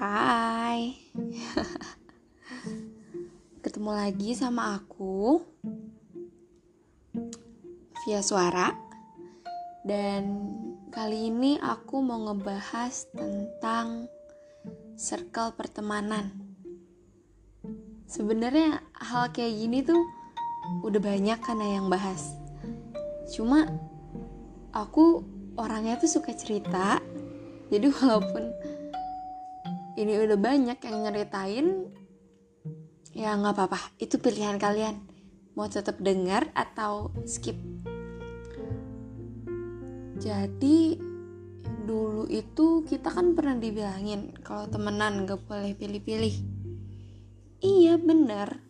Hai. Ketemu lagi sama aku Via suara. Dan kali ini aku mau ngebahas tentang Circle pertemanan. Sebenarnya hal kayak gini tuh Udah banyak kan yang bahas. Cuma Aku orangnya tuh suka cerita. Jadi walaupun ini udah banyak yang nyeritain. Ya nggak apa-apa. Itu pilihan kalian. Mau tetap dengar atau skip? Jadi dulu itu kita kan pernah dibilangin kalau temenan gak boleh pilih-pilih. Iya bener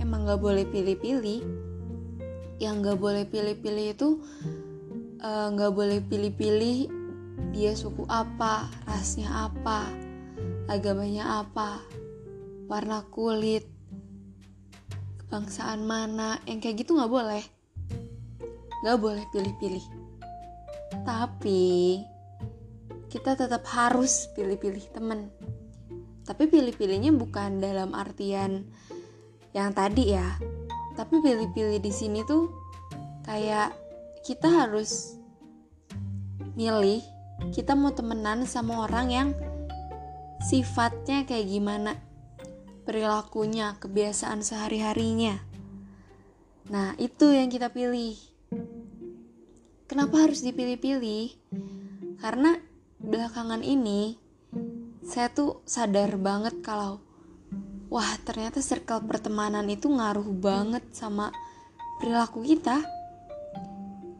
emang gak boleh pilih-pilih. Yang gak boleh pilih-pilih itu nggak uh, boleh pilih-pilih dia suku apa rasnya apa agamanya apa, warna kulit, kebangsaan mana, yang kayak gitu nggak boleh. Nggak boleh pilih-pilih. Tapi kita tetap harus pilih-pilih temen. Tapi pilih-pilihnya bukan dalam artian yang tadi ya. Tapi pilih-pilih di sini tuh kayak kita harus milih kita mau temenan sama orang yang sifatnya kayak gimana, perilakunya, kebiasaan sehari-harinya. Nah, itu yang kita pilih. Kenapa harus dipilih-pilih? Karena belakangan ini saya tuh sadar banget kalau wah, ternyata circle pertemanan itu ngaruh banget sama perilaku kita.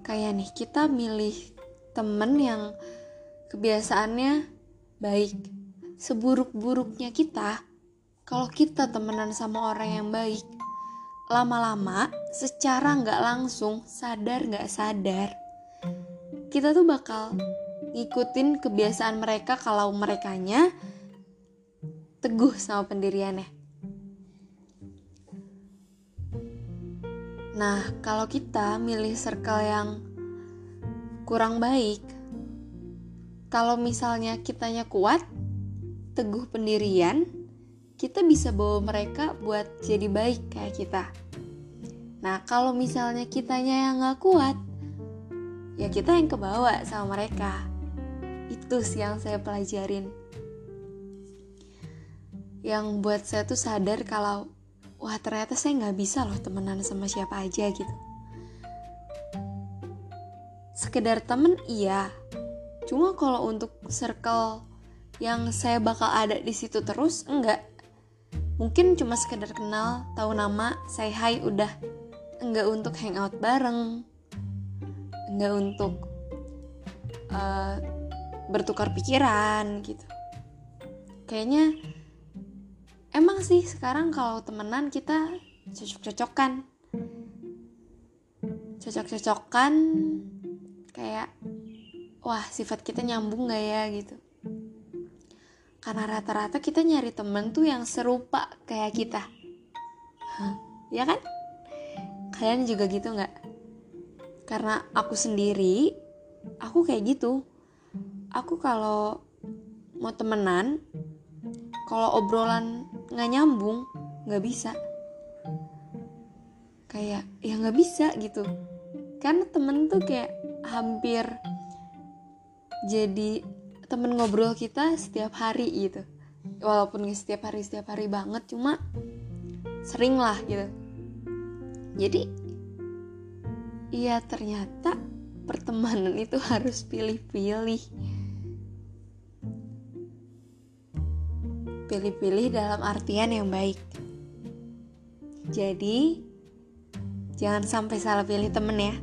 Kayak nih, kita milih temen yang kebiasaannya baik, seburuk-buruknya kita, kalau kita temenan sama orang yang baik, lama-lama secara nggak langsung, sadar nggak sadar, kita tuh bakal ngikutin kebiasaan mereka kalau merekanya teguh sama pendiriannya. Nah, kalau kita milih circle yang kurang baik, kalau misalnya kitanya kuat, teguh pendirian, kita bisa bawa mereka buat jadi baik kayak kita. Nah, kalau misalnya kitanya yang gak kuat, ya kita yang kebawa sama mereka. Itu sih yang saya pelajarin. Yang buat saya tuh sadar kalau, wah ternyata saya gak bisa loh temenan sama siapa aja gitu. Sekedar temen iya, cuma kalau untuk circle yang saya bakal ada di situ terus? Enggak. Mungkin cuma sekedar kenal tahu nama say hi udah. Enggak untuk hangout bareng. Enggak untuk uh, bertukar pikiran gitu. Kayaknya emang sih sekarang kalau temenan kita cocok-cocokan. Cocok-cocokan kayak wah sifat kita nyambung gak ya? gitu karena rata-rata kita nyari temen tuh yang serupa kayak kita. Ya kan? Kalian juga gitu nggak? Karena aku sendiri aku kayak gitu. Aku kalau mau temenan kalau obrolan nggak nyambung nggak bisa. Kayak ya nggak bisa gitu. Karena temen tuh kayak hampir jadi temen ngobrol kita setiap hari gitu. Walaupun gak setiap hari setiap hari banget cuma sering lah gitu. Jadi iya ternyata pertemanan itu harus pilih-pilih. Pilih-pilih dalam artian yang baik. Jadi jangan sampai salah pilih temen ya.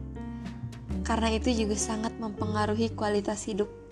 Karena itu juga sangat mempengaruhi kualitas hidup